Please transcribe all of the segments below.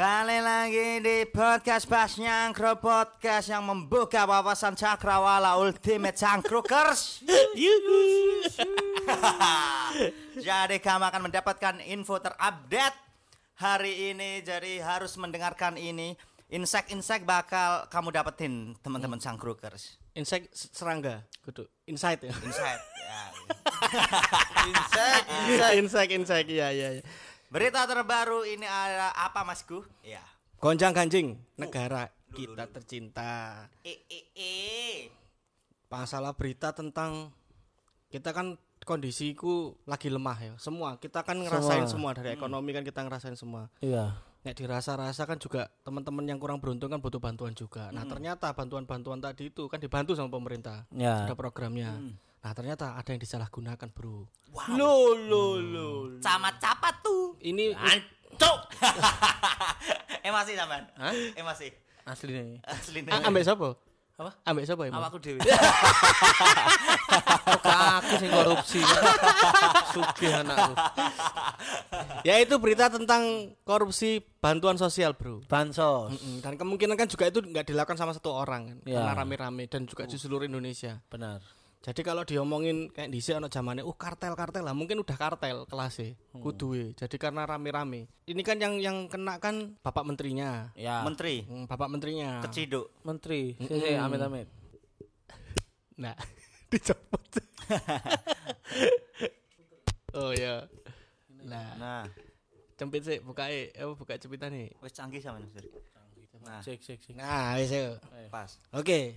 Balik lagi di podcast Bas Nyangkro Podcast yang membuka wawasan cakrawala Ultimate Cangkrukers Jadi kamu akan mendapatkan info terupdate Hari ini jadi harus mendengarkan ini Insek-insek bakal kamu dapetin teman-teman Cangkrukers Insect serangga, kudu inside ya. Insight ya. Insek, insect, insect, iya iya. iya. Berita terbaru ini ada apa masku? Ya Gonjang ganjing negara kita tercinta. E e e Masalah berita tentang kita kan kondisiku lagi lemah ya. Semua kita kan ngerasain semua, dari ekonomi kan kita ngerasain semua. Iya. Nek dirasa-rasa kan juga teman-teman yang kurang beruntung kan butuh bantuan juga. Nah, ternyata bantuan-bantuan tadi itu kan dibantu sama pemerintah. Ya. Ada programnya. Nah, ternyata ada yang disalahgunakan, Bro. Lo lo lo. Camat capat tuh Ini Ancok. eh masih sampean? Hah? Eh masih. Asli nih. Asli nih. Ambek sapa? Apa? Ambek sapa ya? Awakku dhewe. Kok aku sing korupsi. Sugih anakku. Ya itu berita tentang korupsi bantuan sosial, Bro. Bansos. Mm, Dan kemungkinan kan juga itu nggak dilakukan sama satu orang kan, Ya. karena rame-rame dan juga di seluruh Indonesia. Benar. Jadi kalau diomongin kayak di ono zamannya, uh kartel kartel lah, mungkin udah kartel kelasnya, Hmm. kuduwe. Jadi karena rame-rame. Ini kan yang yang kena kan bapak menterinya, Ya. Menteri Hmm, bapak menterinya. keciduk. Menteri. Sih, amit amit. Nah, dicopot. oh ya. Nah, Nah, cempit sih, buka eh buka cepitan nih. wis canggih sama Mas. Nah, Cek cek cek. Nah, wis ayo. pas. Oke.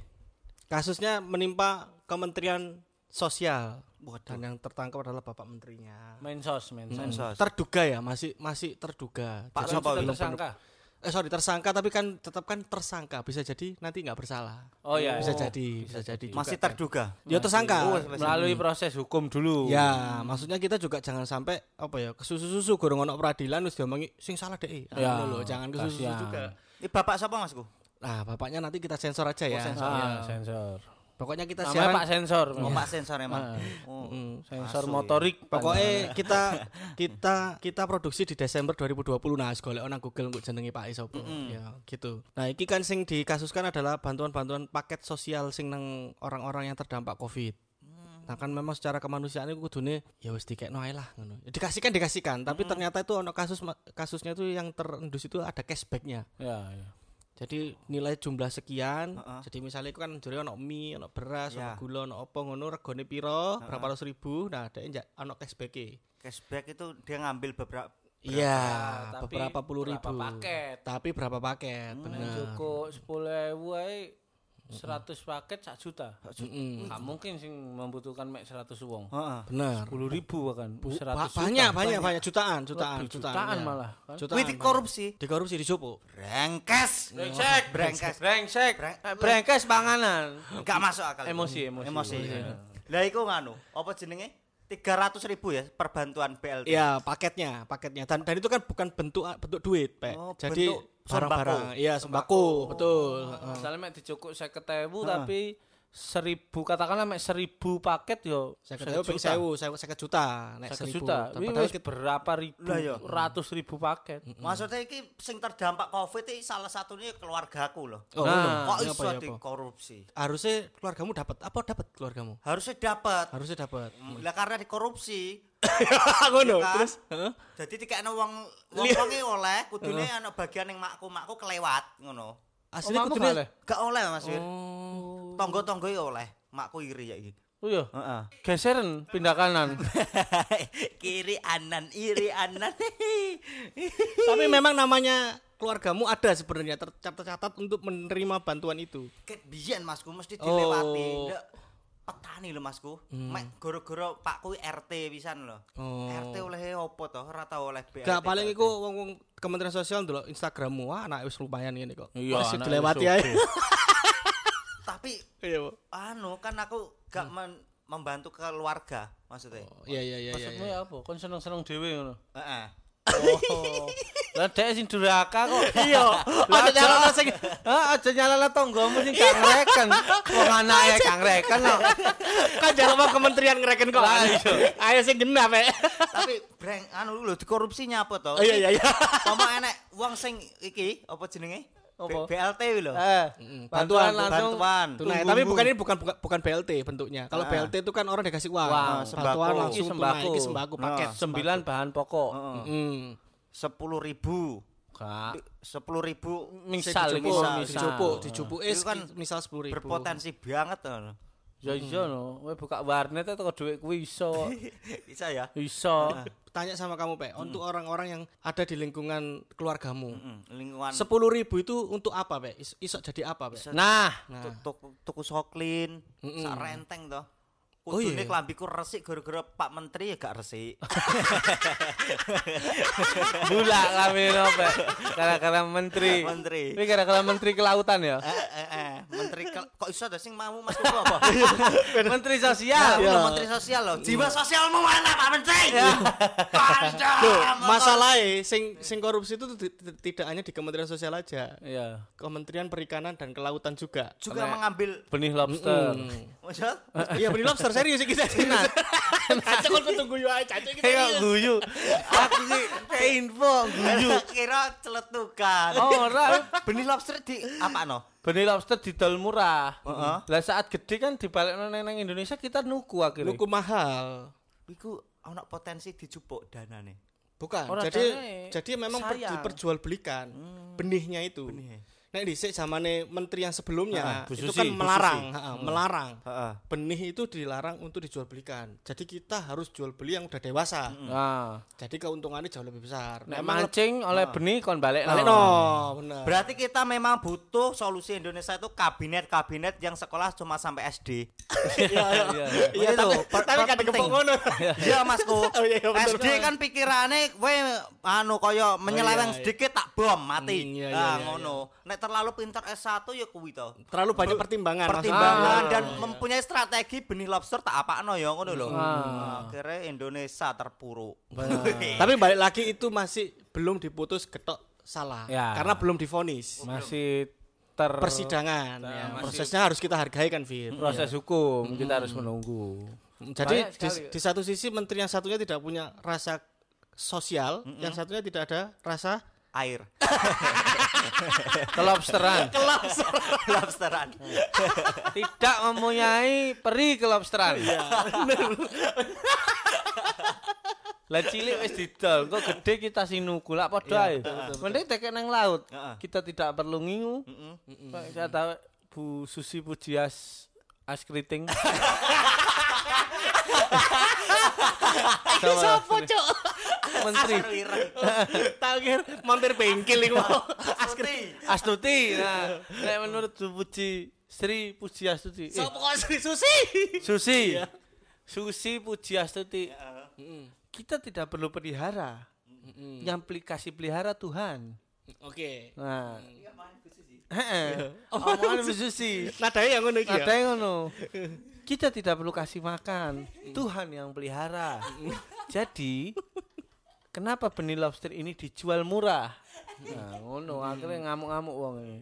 Kasusnya menimpa Kementerian Sosial. Waduh. Dan yang tertangkap adalah Bapak Menterinya. Mensos, mensos. Mensos. Terduga ya, masih masih terduga. Pak Jadi- Sopo tersangka. Eh sorry, tersangka tapi kan tetap kan tersangka. Bisa jadi nanti nggak bersalah. Oh iya. Bisa iya. jadi, bisa jadi. juga Masih kan. terduga. Ya tersangka. Melalui proses hukum dulu. Ya, maksudnya kita juga jangan sampai apa ya, kesusu-susu gorong ono peradilan terus diomongi sing salah deh. Ya, Ya, loh, jangan kesusu juga. Ini Bapak siapa Masku? Nah, bapaknya nanti kita sensor aja ya. sensor. Ah, sensor. Pokoknya kita Namanya siaran Pak Sensor. Oh, Pak sensor emang. Ah. Oh. Mm. Sensor Asu, motorik. Pokoknya kita kita kita produksi di Desember 2020 nah golek nang Google untuk jenenge Pak Isopo ya gitu. Nah, iki kan sing dikasuskan adalah bantuan-bantuan paket sosial sing nang orang-orang yang terdampak Covid. Nah kan memang secara kemanusiaan itu kudune ya wis dikekno ae lah ngono. Ya, Dikasihkan dikasihkan, tapi ternyata itu ono kasus kasusnya itu yang terendus itu ada cashbacknya. Ya, ya. Jadi nilai jumlah sekian. Heeh. Jadi misalnya itu kan jare ono mie, ono beras, ono Ya. gula, ono opo ngono regane piro, berapa ratus ribu. Nah, ada njak ono cashback Cashback itu dia ngambil beberapa Iya, beberapa puluh berapa ribu. paket? Tapi berapa paket? Nah, Benar. cukup 10.000 ae 100 paket 1 juta. Mm-mm. Nggak mungkin sing membutuhkan mek 100 wong. Heeh. Benar. 10 ribu bahkan. Bu- 100 ba- juta. banyak, banyak, banyak jutaan, jutaan, Lebih jutaan, jutaan ya. malah, kan? Jutaan. Wih, di korupsi. Di korupsi di Jopo. Brengkes. Brengsek, Brengkes. brengsek, Breng- brengkes panganan. Enggak masuk akal. Emosi, emosi. Emosi. Iya. Lah iku nganu, apa jenenge? 300 ribu ya per bantuan BLT. Iya, paketnya, paketnya. Dan, dan itu kan bukan bentuk bentuk duit, Pak. Oh, Jadi barang-barang, sembako. iya sembako, betul. Misalnya mek dicukuk 50.000 tapi seribu katakanlah mek seribu paket yo Saya kira ping sewu, saya saya juta, nek seribu. juta Padahal kita- berapa ribu Lah, iya. ratus ribu paket Maksudnya iki sing terdampak Covid iki salah satunya keluargaku loh. Oh, Nah. Kok Iya iso apa, iya apa? dikorupsi? Harusnya keluargamu dapat apa dapat keluargamu? Harusnya dapat. Harusnya dapat. Lah karena dikorupsi, Ngono. Kan? Terus, heeh. jadi dikekno wong oleh, kudune ana bagian yang makku makku kelewat ngono. Asli Omamu kudune? Gak oleh Mas Wir. Oh. Tonggo-tonggo ya oleh. Makku iri ya iki. oh iya Heeh. geseran pindah kanan Kiri anan, iri anan. Tapi memang namanya keluargamu ada sebenarnya ter- tercatat untuk menerima bantuan itu. Ket biyen Masku mesti dilewati. Oh. Petani lho Masku. Mek goro-goro Pak kuwi RT pisan lho. Oh. RT oleh opo to? Ora tau oleh BLT. Gak paling iku wong-wong Kementerian Sosial ndelok Instagrammu, wah anak wis lumayan ngene kok. Iya, Wis dilewati ae. Tapi Iya, Bu. anu kan aku gak men- membantu keluarga maksudnya. Iya iya iya iya. maksudmu iya. ya apa kon seneng seneng dewe ngono Heeh. Oh. Lah dek sing duraka kok. Iya. Aja nyalana sing Hah, aja nyalana tonggomu sing gak ngreken. Wong anake gak ngreken kok. kan jangan mau kementerian ngereken kok. Lah, iya. Ayo sing genap ya. Tapi breng anu lho dikorupsi nyapa to? Oh iya iya iya. Pomo enek wong sing iki apa jenenge? Apa? BLT lho. Eh, bantuan bantuan, langsung Bantuan. Tunai, Tunggu, tapi bukan ini bukan bukan, bukan BLT bentuknya. Kalau Ah. BLT itu kan orang dikasih uang. Uang, Bantuan sembako. langsung Ini tunai, sembako. ini sembako paket. Sembilan bahan pokok. Heeh. Hmm. sepuluh ribu Gak. sepuluh ribu Misal, dijupuk, misal, dijupuk, dijupuk eh, Itu kan misal sepuluh ribu. berpotensi banget loh Ya iya no, kowe buka warnet itu kok duit kuwi iso. bisa ya Iso. Tanya sama kamu, Pak, untuk orang-orang yang ada di lingkungan keluargamu. Mm, lingkungan Sepuluh ribu itu untuk apa, Pak? Is iso jadi apa, Pak? Nah, Nah, tuku soklin sak renteng toh Oh, Kudune iya. klambiku resik gara-gara Pak Menteri ya gak resik. bulak kami nopo. Gara-gara menteri. Menteri. Ini gara-gara menteri kelautan ya. Eh, eh, eh. Menteri ke- kok iso ada sing mau Mas apa? menteri Ya, sosial. Iya. udah Menteri Sosial loh. Jiwa sosialmu mana Pak Menteri? Motor. masalahnya sing sing korupsi itu ti- ti- tidak hanya di Kementerian Sosial aja. Iya. Kementerian Perikanan dan Kelautan juga. juga mengambil Benih lobster. Iya benih lobster serius sih kita. Nah, Caca kon tunggu yo ae caca kita. Kayak guyu. Aku sih kayak info guyu. kira celetukan. Oh, ora. benih lobster di apa no? Benih lobster didol murah. Heeh. Lah saat gede kan dibalik nang nang Indonesia kita nuku akhirnya. Nuku mahal. Iku ana potensi dijupuk danane. Bukan. Ora jadi jadi memang per, sayang. diperjualbelikan benihnya itu. Benih. Nah, di zamane menteri yang sebelumnya Ah, Bu itu kan melarang, ha, melarang. Heeh. Benih itu dilarang untuk dijual belikan. Jadi kita harus jual beli yang udah dewasa. Nah, Jadi keuntungannya jauh lebih besar. nek Memang mancing oleh benih kon balik Balik no. no, benar. Berarti kita memang butuh solusi Indonesia itu kabinet-kabinet yang sekolah cuma sampai SD. Iya, iya. Iya, Itu, tapi, per- tapi kan penting. kepok ngono. Iya Masku. Oh, iya, iya, bener SD kan pikirane kowe anu kaya menyeleweng iya, iya. sedikit tak bom mati. Hmm, iya, iya, Nah, iya, ngono. Nek terlalu pintar S1 ya kuwi to. Terlalu banyak pertimbangan. Pertimbangan Ah. dan mempunyai strategi benih lobster tak apakno ya ngono lho. Hmm. Ah. Nah, Akhirnya Indonesia terpuruk. Tapi balik lagi itu masih belum diputus ketok salah. Ya. Karena belum divonis. Masih ter Persidangan ya. Prosesnya harus kita hargai kan, Fir. proses hukum kita harus menunggu. Jadi di, di satu sisi menteri yang satunya tidak punya rasa sosial, yang satunya tidak ada rasa Air. Kelobsteran. Lobsteran. Tidak mempunyai peri kelobsteran. Lah cilik wis didol, kok gede kita sinuku lak padha ae. Mending tekek nang laut. Kita tidak perlu ngingu. Heeh. Pak, Saya tahu Bu Susi Pujias as kriting. Iki Sopo, Cuk? Menteri Takir mampir bengkel iku. Askri. Astuti. Nah, nek menurut Bu Puji Sri Pujiastuti. Eh, Sopo kok Sri Susi? Susi. Susi Pujiastuti. Kita tidak perlu pelihara. Yang aplikasi pelihara Tuhan. Oke. Nah. Heeh. Omongan Bu Susi. Nadanya yang ngono iki ya. yang ngono. Kita tidak perlu kasih makan. Tuhan yang pelihara. Jadi, kenapa benih lobster ini dijual murah? Nah, ngono akhirnya ngamuk-ngamuk wong ini.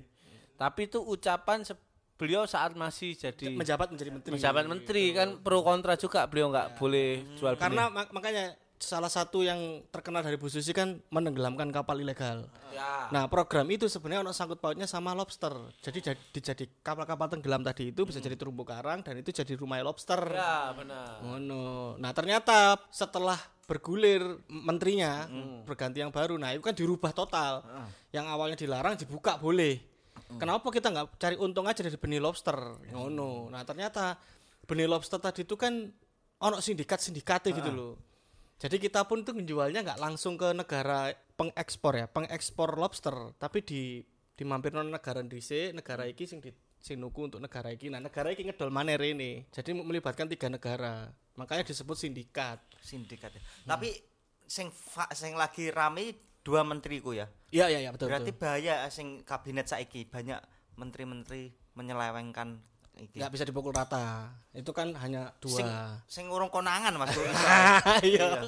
Tapi itu ucapan beliau saat masih jadi Menjabat menjadi menteri. menjabat menteri kan pro kontra juga beliau nggak boleh jual benih. Karena mak- makanya salah satu yang terkenal dari Bu Susi kan menenggelamkan kapal ilegal. ya. Nah, program itu sebenarnya ono sangkut pautnya sama lobster. Jadi jadi, dijadi kapal-kapal tenggelam tadi itu bisa jadi terumbu karang dan itu jadi rumah lobster. Ya, benar. Ngono. Nah, ternyata setelah bergulir menterinya berganti yang baru. Nah, itu kan dirubah total. Yang awalnya dilarang dibuka boleh. Kenapa kita nggak cari untung aja dari benih lobster? Ngono. Nah, ternyata benih lobster tadi itu kan ono sindikat-sindikatnya gitu loh. Jadi kita pun tuh menjualnya nggak langsung ke negara pengekspor ya, pengekspor lobster, tapi di dimampir negara dhisik, negara iki sing di sing nuku untuk negara iki. Nah, negara iki ngedol maneh rene. Jadi melibatkan tiga negara. Makanya disebut sindikat. Sindikat. ya. Tapi sing fa- sing lagi rame dua menteriku ya. Iya, iya, iya, betul. Berarti betul. bahaya sing kabinet saiki banyak menteri-menteri menyelewengkan iki. nggak bisa dipukul rata. Itu kan hanya Sing, dua. sing urung konangan Mas. Iya.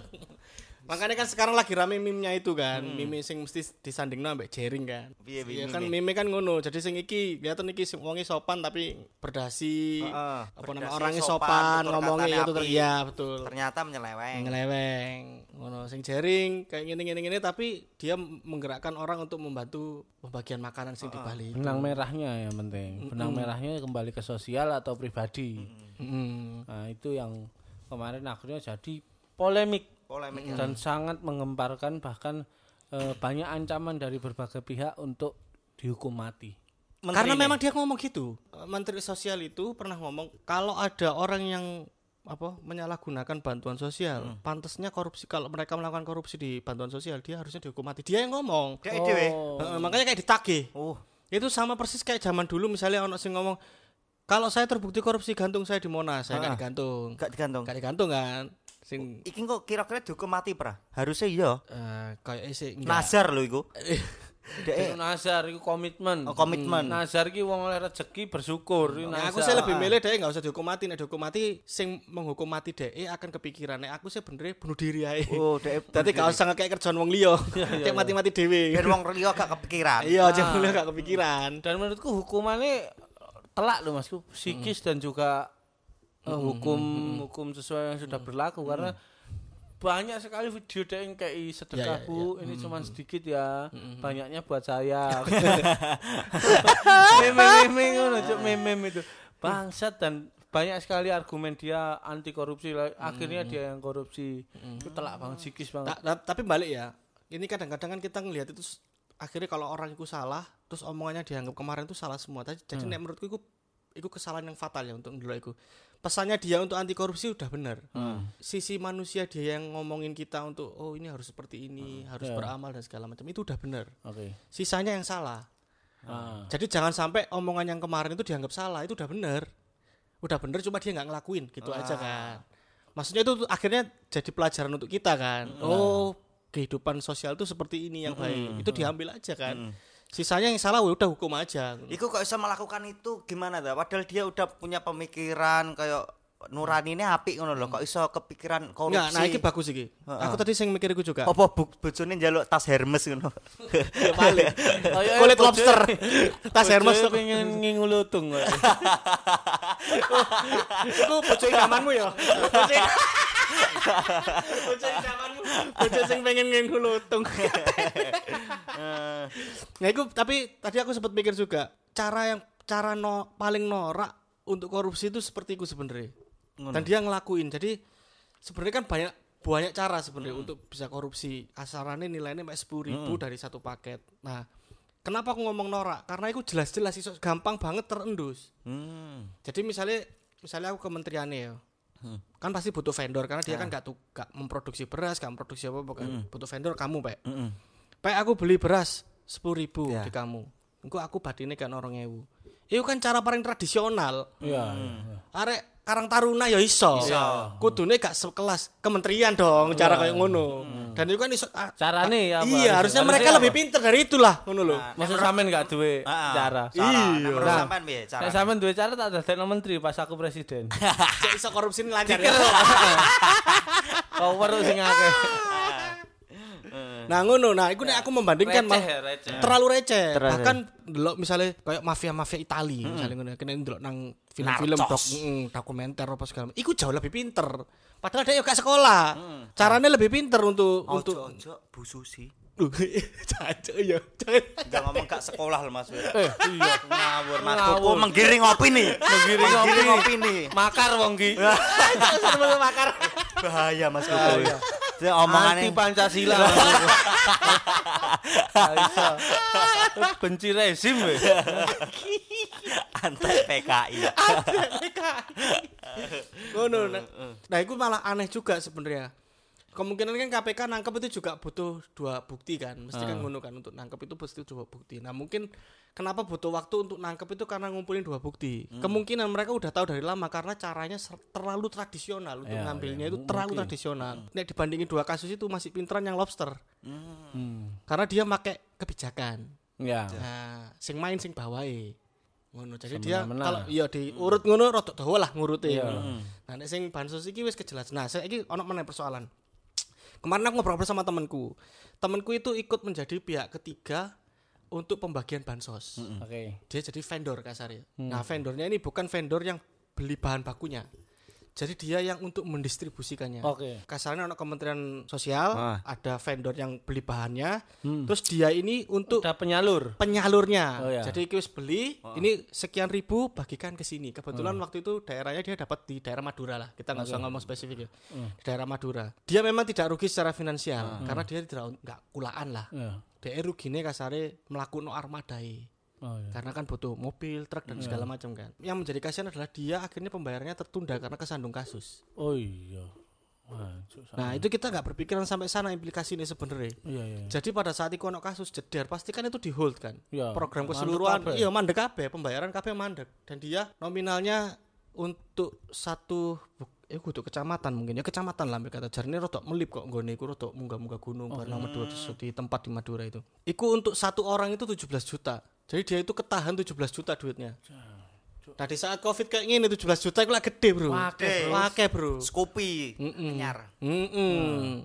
Makanya kan sekarang lagi rame meme-nya itu kan. Meme sing mesti disandingno ambek jering kan. Piye, Iya kan meme? kan ngono. Jadi sing iki kelihatan iki sing wonge sopan tapi berdasi. Heeh, apa nama berdasi, orangnya sopan, sopan, ngomongnya itu ter- iya betul. Ternyata menyeleweng. Nyeleweng. Ngono sing jering kayak gini-gini tapi dia menggerakkan orang untuk membantu pembagian makanan sing di Bali. Benang merahnya yang penting. Benang merahnya kembali ke sosial atau pribadi. Mm. Nah, itu yang kemarin akhirnya jadi polemik Polemik. dan sangat mengemparkan bahkan eh, banyak ancaman dari berbagai pihak untuk dihukum mati. Menteri Karena ini. memang dia ngomong gitu. Menteri Sosial itu pernah ngomong kalau ada orang yang apa menyalahgunakan bantuan sosial, pantasnya korupsi kalau mereka melakukan korupsi di bantuan sosial dia harusnya dihukum mati. Dia yang ngomong. Dia. Oh. Heeh, makanya kayak ditagih. Oh, Itu sama persis kayak zaman dulu misalnya ono sing ngomong kalau saya terbukti korupsi gantung saya di Monas, saya nggak Ah. digantung. gak digantung. Gak digantung kan? Sing Iki kok kira-kira dihukum mati pra? Harusnya iya. eh kayak sih enggak. Nazar lho iku. Itu nazar itu komitmen. Oh, komitmen. Nazar iki wong oleh rezeki bersyukur. Nah, aku sih lebih milih deh nggak usah dihukum mati, nek dihukum mati sing menghukum mati deh akan kepikiran. Nek aku sih bener bunuh diri aja. Oh, dek. Dadi gak usah kayak kerjaan wong liya. Kayak mati-mati dhewe. biar wong liya gak kepikiran. Iya, aja mulai gak kepikiran. Dan menurutku hukumannya telak loh masku, psikis dan juga eh, hukum hukum sesuai yang sudah berlaku karena banyak sekali video dia yang kayak sedekah Ya, ya, bu. Ini cuma sedikit ya. Banyaknya buat saya. Meme meme ngono meme itu. Bangsat dan banyak sekali argumen dia anti korupsi akhirnya dia yang korupsi. Itu telak banget psikis banget. Ta- ta- tapi balik ya. Ini kadang-kadang kan kita ngelihat itu akhirnya kalau orang itu salah, terus omongannya dianggap kemarin itu salah semua. Tadi- Jadi nek menurutku itu itu kesalahan yang fatal ya untuk dulu itu. Pesannya dia untuk anti korupsi udah benar. Sisi manusia dia yang ngomongin kita untuk oh ini harus seperti ini, harus Ya. beramal dan segala macam itu udah benar. oke Sisanya yang salah. Ah. Jadi jangan sampai omongan yang kemarin itu dianggap salah, itu udah bener. Udah bener cuma dia nggak ngelakuin gitu aja kan. Maksudnya itu akhirnya jadi pelajaran untuk kita kan. Oh, kehidupan sosial itu seperti ini yang baik. Itu diambil aja kan. Sisanya yang salah udah hukum aja. Iku kok bisa melakukan itu gimana dah? Padahal dia udah punya pemikiran kayak nurani ini apik ngono lho. Kok iso kepikiran korupsi? Enggak, nah ini bagus iki. Aku tadi sing mikir iku juga. Apa bu bojone njaluk tas Hermes ngono. Ya paling. Kulit lobster. Tas Hermes tuh. pengen ngingulutung kok. Iku bojo idamanmu ya. Bojo Bojo idamanmu. Bojo sing pengen ngengulutung. Nah, itu tapi tadi aku sempat mikir juga cara yang cara no, paling norak untuk korupsi itu seperti itu sebenarnya. Dan dia ngelakuin. Jadi sebenarnya kan banyak banyak cara sebenarnya untuk bisa korupsi. Asarannya nilainya mek 10.000 dari satu paket. Nah, kenapa aku ngomong norak? Karena itu jelas-jelas iso gampang banget terendus. Hmm. Jadi misalnya misalnya aku kementeriannya ya. Kan pasti butuh vendor karena dia kan gak, tuh, gak memproduksi beras, gak memproduksi apa-apa kan. Butuh vendor kamu, Pak. Heeh. Pak aku beli beras sepuluh ribu Ya. di kamu. Engko aku badine kan orang ewu. Itu kan cara paling tradisional. Iya. Arek Karang Taruna ya iso. Kudune gak sekelas kementerian dong cara kayak ngono. Dan itu kan iso ah, Carane ya apa? Iya, harusnya mereka lebih pinter dari itulah ngono lho. Maksud sampean gak duwe Ah, cara. Iya. Iya. Menurut Nah. sampean piye cara? Nek sampean duwe cara tak dadekno menteri pas aku presiden. Cek iso korupsi ini lancar ya. Power sing akeh. Nah ngono, nah iku nek aku membandingkan Receh mah ya, receh. terlalu receh. Terlalu. Bahkan delok misalnya kayak mafia-mafia Itali misalnya ngono, kena delok nang film-film dok, mm, dokumenter apa segala macam. Iku jauh lebih pinter. Padahal dia gak sekolah. Caranya lebih pinter untuk untuk Ojo ojo Bu Susi. Caca ya. Jangan. Ngomong gak sekolah loh Mas. Eh, iya. Ngawur Mas. Ngawur. Kok menggiring opini. Menggiring Menggiring opini. Makar wong ki. Bahaya Mas Kuku. Anti Pancasila. Benci rezim we. anti PKI. Ngono. Nah, nah itu malah aneh juga sebenarnya. Kemungkinan kan KPK nangkep itu juga butuh dua bukti kan. Mesti kan ngono kan untuk nangkep itu pasti dua bukti. Nah, mungkin kenapa butuh waktu untuk nangkep itu karena ngumpulin dua bukti. Kemungkinan mereka udah tahu dari lama karena caranya terlalu tradisional untuk Ya, ngambilnya ya, itu mungkin. terlalu tradisional. Nek dibandingin dua kasus itu masih pinteran yang lobster. Hmm. Karena dia pakai kebijakan. Ya. Nah, sing main sing bawahi. Ngono. Jadi dia kalau iya diurut ngono rada dawa lah ngurute. Iya. ngono. Nah, nek sing bansos iki wis kejelas. Nah, saya iki ono meneh persoalan. Kemarin aku ngobrol sama temanku. Temanku itu ikut menjadi pihak ketiga untuk pembagian bansos. Oke. Dia jadi vendor kasarnya. Nah, vendornya ini bukan vendor yang beli bahan bakunya. Jadi dia yang untuk mendistribusikannya. Oke. Kasarnya anak Kementerian Sosial, Ah. ada vendor yang beli bahannya, terus dia ini untuk Udah penyalur. penyalurnya. Oh, ya. Jadi iki wis beli, ini sekian ribu bagikan ke sini. Kebetulan waktu itu daerahnya dia dapat di daerah Madura lah. Kita nggak usah ngomong spesifik ya. Di daerah Madura. Dia memang tidak rugi secara finansial karena dia tidak nggak kulaan lah. Ya. Dia rugine kasare melakukan armadai. Oh, ya. Karena kan butuh mobil, truk dan segala macam kan. Yang menjadi kasihan adalah dia akhirnya pembayarannya tertunda karena kesandung kasus. Oh iya. Wah. Nah, itu kita nggak berpikiran sampai sana implikasi ini sebenarnya. Iya, iya. Jadi pada saat itu ono kasus jeder, pasti kan itu di hold kan. Iya, Program mandek keseluruhan, kabeh. iya mandek kabeh, pembayaran kabeh mandek. Dan dia nominalnya untuk satu eh kudu kecamatan mungkin ya kecamatan lah kata jarine rodok melip kok nggone iku rodok munggah-munggah gunung karena Madura di, di tempat di Madura itu. Iku untuk satu orang itu 17 juta. Jadi dia itu ketahan 17 juta duitnya. Nah di saat covid kayak gini 17 juta itu lah gede bro. Wake, bro. Wake bro. Scoopy nyar. Mm-mm.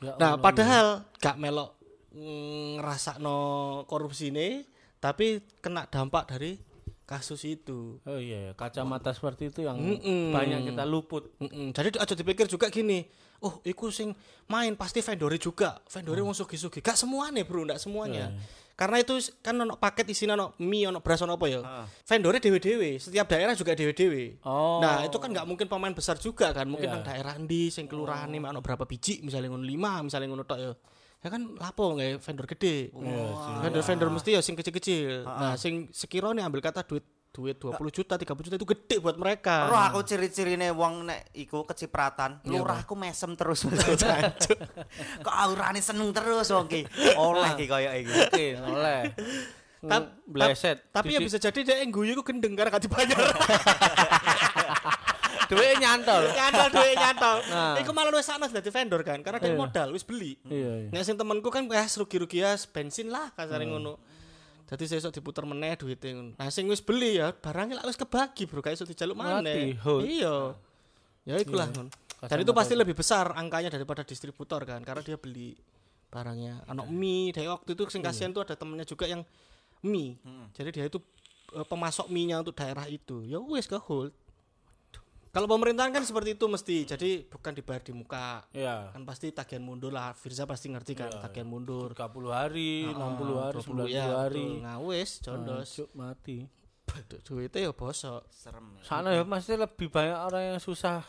Ya Nah, Allah, padahal gak melok ngerasa no korupsi ini, tapi kena dampak dari kasus itu. Oh iya, iya. kacamata seperti itu yang Mm-mm. banyak kita luput. Mm-mm. Jadi aja dipikir juga gini, oh, iku sing main pasti vendori juga, vendori wong sugi-sugi. Gak semuanya bro, gak semuanya. Karena itu kan ono paket isinya ono mie, ono beras, ono apa ya. Vendornya dewe-dewe, setiap daerah juga dewe-dewe. Oh. Nah, itu kan nggak mungkin pemain besar juga kan. Mungkin Iya. nang daerah ndi sing kelurahan nih ono berapa biji misalnya ngono 5, misalnya ngono tok ya. Ya kan lapo nggak vendor gede. Vendor-vendor mesti ya sing kecil-kecil. Nah, sing sekiranya ambil kata duit duit 20 juta, 30 juta itu gede buat mereka. Roh aku ciri-cirine wong nek iku kecipratan, lurahku mesem terus. Kok aurane seneng terus wong ki. Oleh ki koyo iki. Oke, oleh. Tap- Bleset. Tapi ya bisa jadi dia yang guyu iku gendeng karena gak dibayar. duit nyantol. nyantol duit nyantol. Nah. Iku malah wis sana dadi vendor kan, karena dia modal wis beli. Iya, iya. Nek sing temenku kan ya rugi-rugi ya bensin lah kasare ngono. Jadi sesuk diputer meneh duitnya ngono. Nah sing wis beli ya barangnya lah wis kebagi bro, gak iso dijaluk maneh. hut. Iya. Ya ikulah ngono. Dan itu pasti lebih besar angkanya daripada distributor kan, karena dia beli barangnya. Anak mie, dari waktu itu sing kasihan tuh ada temennya juga yang mie. Jadi dia itu eh, pemasok mie-nya untuk daerah itu. Ya wis ke hold. Kalau pemerintahan kan seperti itu mesti. Jadi bukan dibayar di muka. Iya. Kan pasti tagihan mundur lah. Firza pasti ngerti kan tagihan mundur. 30 hari, 60 hari, 90 ya, hari. betul. Nah wis condos. Cuk, mati. Duitnya ya bosok. Serem. ya. Sana ya pasti lebih banyak orang yang susah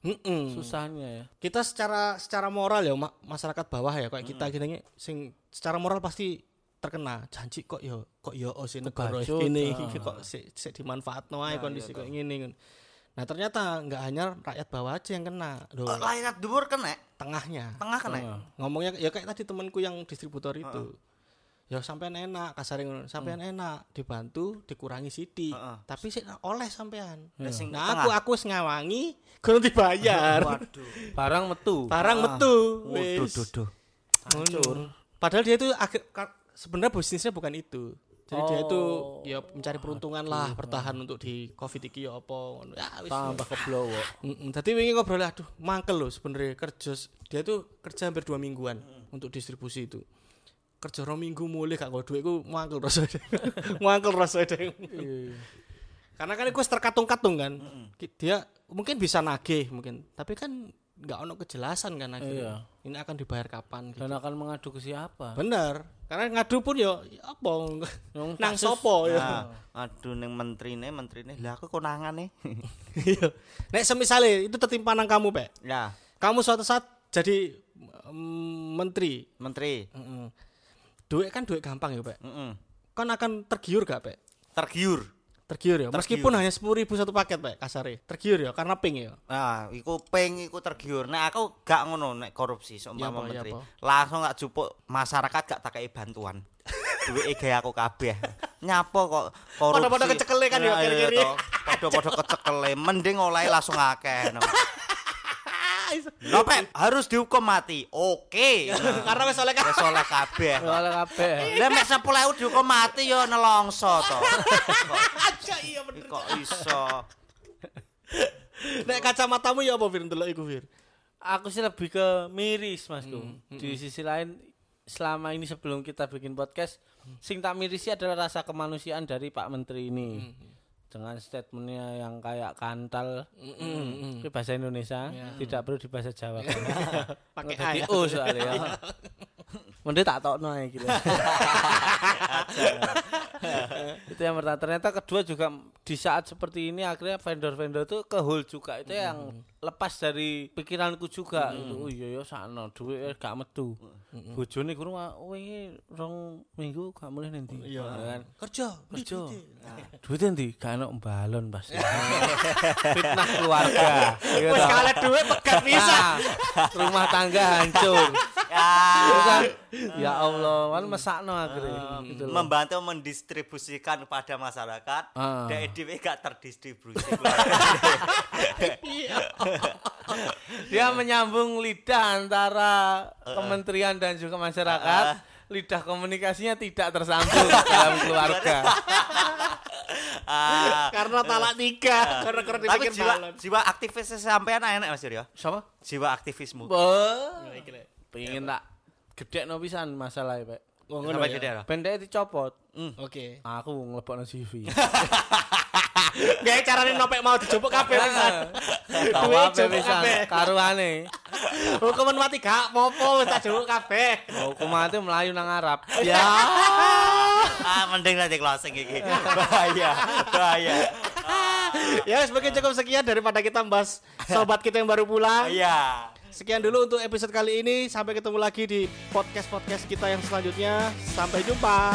Mm-mm. susahnya ya. kita secara secara moral ya ma- masyarakat bawah ya kayak kita gini sing secara moral pasti terkena janji kok yo kok yo oh si negara ini ah. kok si, si dimanfaatno ae kondisi kayak gini kan. Nah ternyata nggak hanya rakyat bawah aja yang kena, Oh, Lahirat dhuwur kena, tengahnya. tengah kena. Tengah. Ngomongnya ya kayak tadi temanku yang distributor itu. Ya sampean enak, kasar ngono. Sampean enak, dibantu, dikurangi sidik. Heeh. Tapi sih oleh sampean. Sing Nah, aku aku ngawangi, kudu dibayar. Waduh. Barang metu. Barang metu. Waduh, duh, duh. Padahal dia itu akhir ka- sebenarnya bisnisnya bukan itu. Jadi dia itu Oh. ya mencari peruntungan lah bertahan untuk di Covid iki ya apa ngono. Ya wis. Tambah keblowo. Mm-mm. Tadi wingi ngobrol aduh mangkel loh sebenarnya kerja dia tuh kerja hampir dua mingguan untuk distribusi itu. Kerja rong minggu mulai gak nggo duit ku mangkel rasanya. mangkel rasanya. Karena kan itu terkatung-katung kan. Ki- Dia mungkin bisa nagih mungkin, tapi kan nggak ono kejelasan kan akhirnya. Ini akan dibayar kapan gitu. Dan akan mengadu ke siapa? Bener. Karena ngadu pun yo apa nang sopo ya. Nah, aduh ning menterine, menterine. Lah aku konangane. Iya. Nek semisale itu tertimpa nang kamu, Pak. Ya, Kamu suatu saat jadi mm, menteri. menteri. Heeh. Duit kan duit gampang ya, Pak. Heeh. Kan akan tergiur gak, Pak? Tergiur. Tergiur ya. Meskipun hanya 10.000 satu paket, Pak, kasare. Tergiur ya karena ping ya. Nah, iku peng iku tergiur. Nek aku gak ngono nek korupsi Ya seumpama ya menteri. apa? Langsung gak jupuk masyarakat gak takei bantuan. Duwe gawe aku kabeh. Nyapo kok korupsi. Pada-pada kecekele kan ya, Nah, iya kiri-kiri. toh. Pada-pada kecekele. Mending oleh langsung akeh. Pep, harus dihukum mati. Oke. karena wis oleh Wis oleh kabeh. Oleh kabeh. Lah mek 10.000 dihukum mati ya nelongso to. aja iya bener. Kok iso? Nek kacamatamu ya apa Fir ndelok iku Fir? aku sih lebih ke miris masku di sisi lain selama ini sebelum kita bikin podcast sing tak mirisi adalah rasa kemanusiaan dari Pak Menteri ini dengan statementnya yang kayak kantal. Itu bahasa Indonesia tidak perlu di bahasa Jawa. Pakai Jadi A ya. Soalnya ya Mending tak tokno ae gitu. itu yang pertama. Ternyata kedua juga di saat seperti ini akhirnya vendor-vendor tuh ke hole juga. Itu yang lepas dari pikiranku juga. Itu oh iya ya sakno duit gak metu. Bojone kurang oh ini rong minggu gak mulai nanti. Iya. kan. Kerja, Kerja. Duit nanti gak ono balon pasti. Fitnah keluarga. Iya Wes toh. kalah duit pegat bisa. Nah, rumah tangga hancur. Ya, ya Allah, kan mesakno akhirnya gitu loh. membantu mendistribusikan kepada masyarakat. Ah. Dek dhewe gak terdistribusi. Dia menyambung lidah antara kementerian dan juga masyarakat. Lidah komunikasinya tidak tersambung dalam keluarga. Ah, Karena talak tiga. Karena karena tapi dipikir jiwa balon. jiwa aktivis sampean enak Mas Suryo. Siapa? Jiwa aktivismu. Pengen tak gede no pisan masalah Pak. Oh, ngono ya. gede lah. Pendek dicopot. Oke. Aku ngelebokno CV. Gak carane nopek mau dijupuk kabeh pisan. Tahu Duit apa pisan karuane. Hukuman mati gak popo wis tak jupuk kabeh. Hukum mati melayu nang Arab. Ya. ah, mending nanti closing iki. Bahaya, bahaya. ya sebagai cukup sekian daripada kita bahas sobat kita yang baru pulang. Iya. Sekian dulu untuk episode kali ini. Sampai ketemu lagi di podcast-podcast kita yang selanjutnya. Sampai jumpa.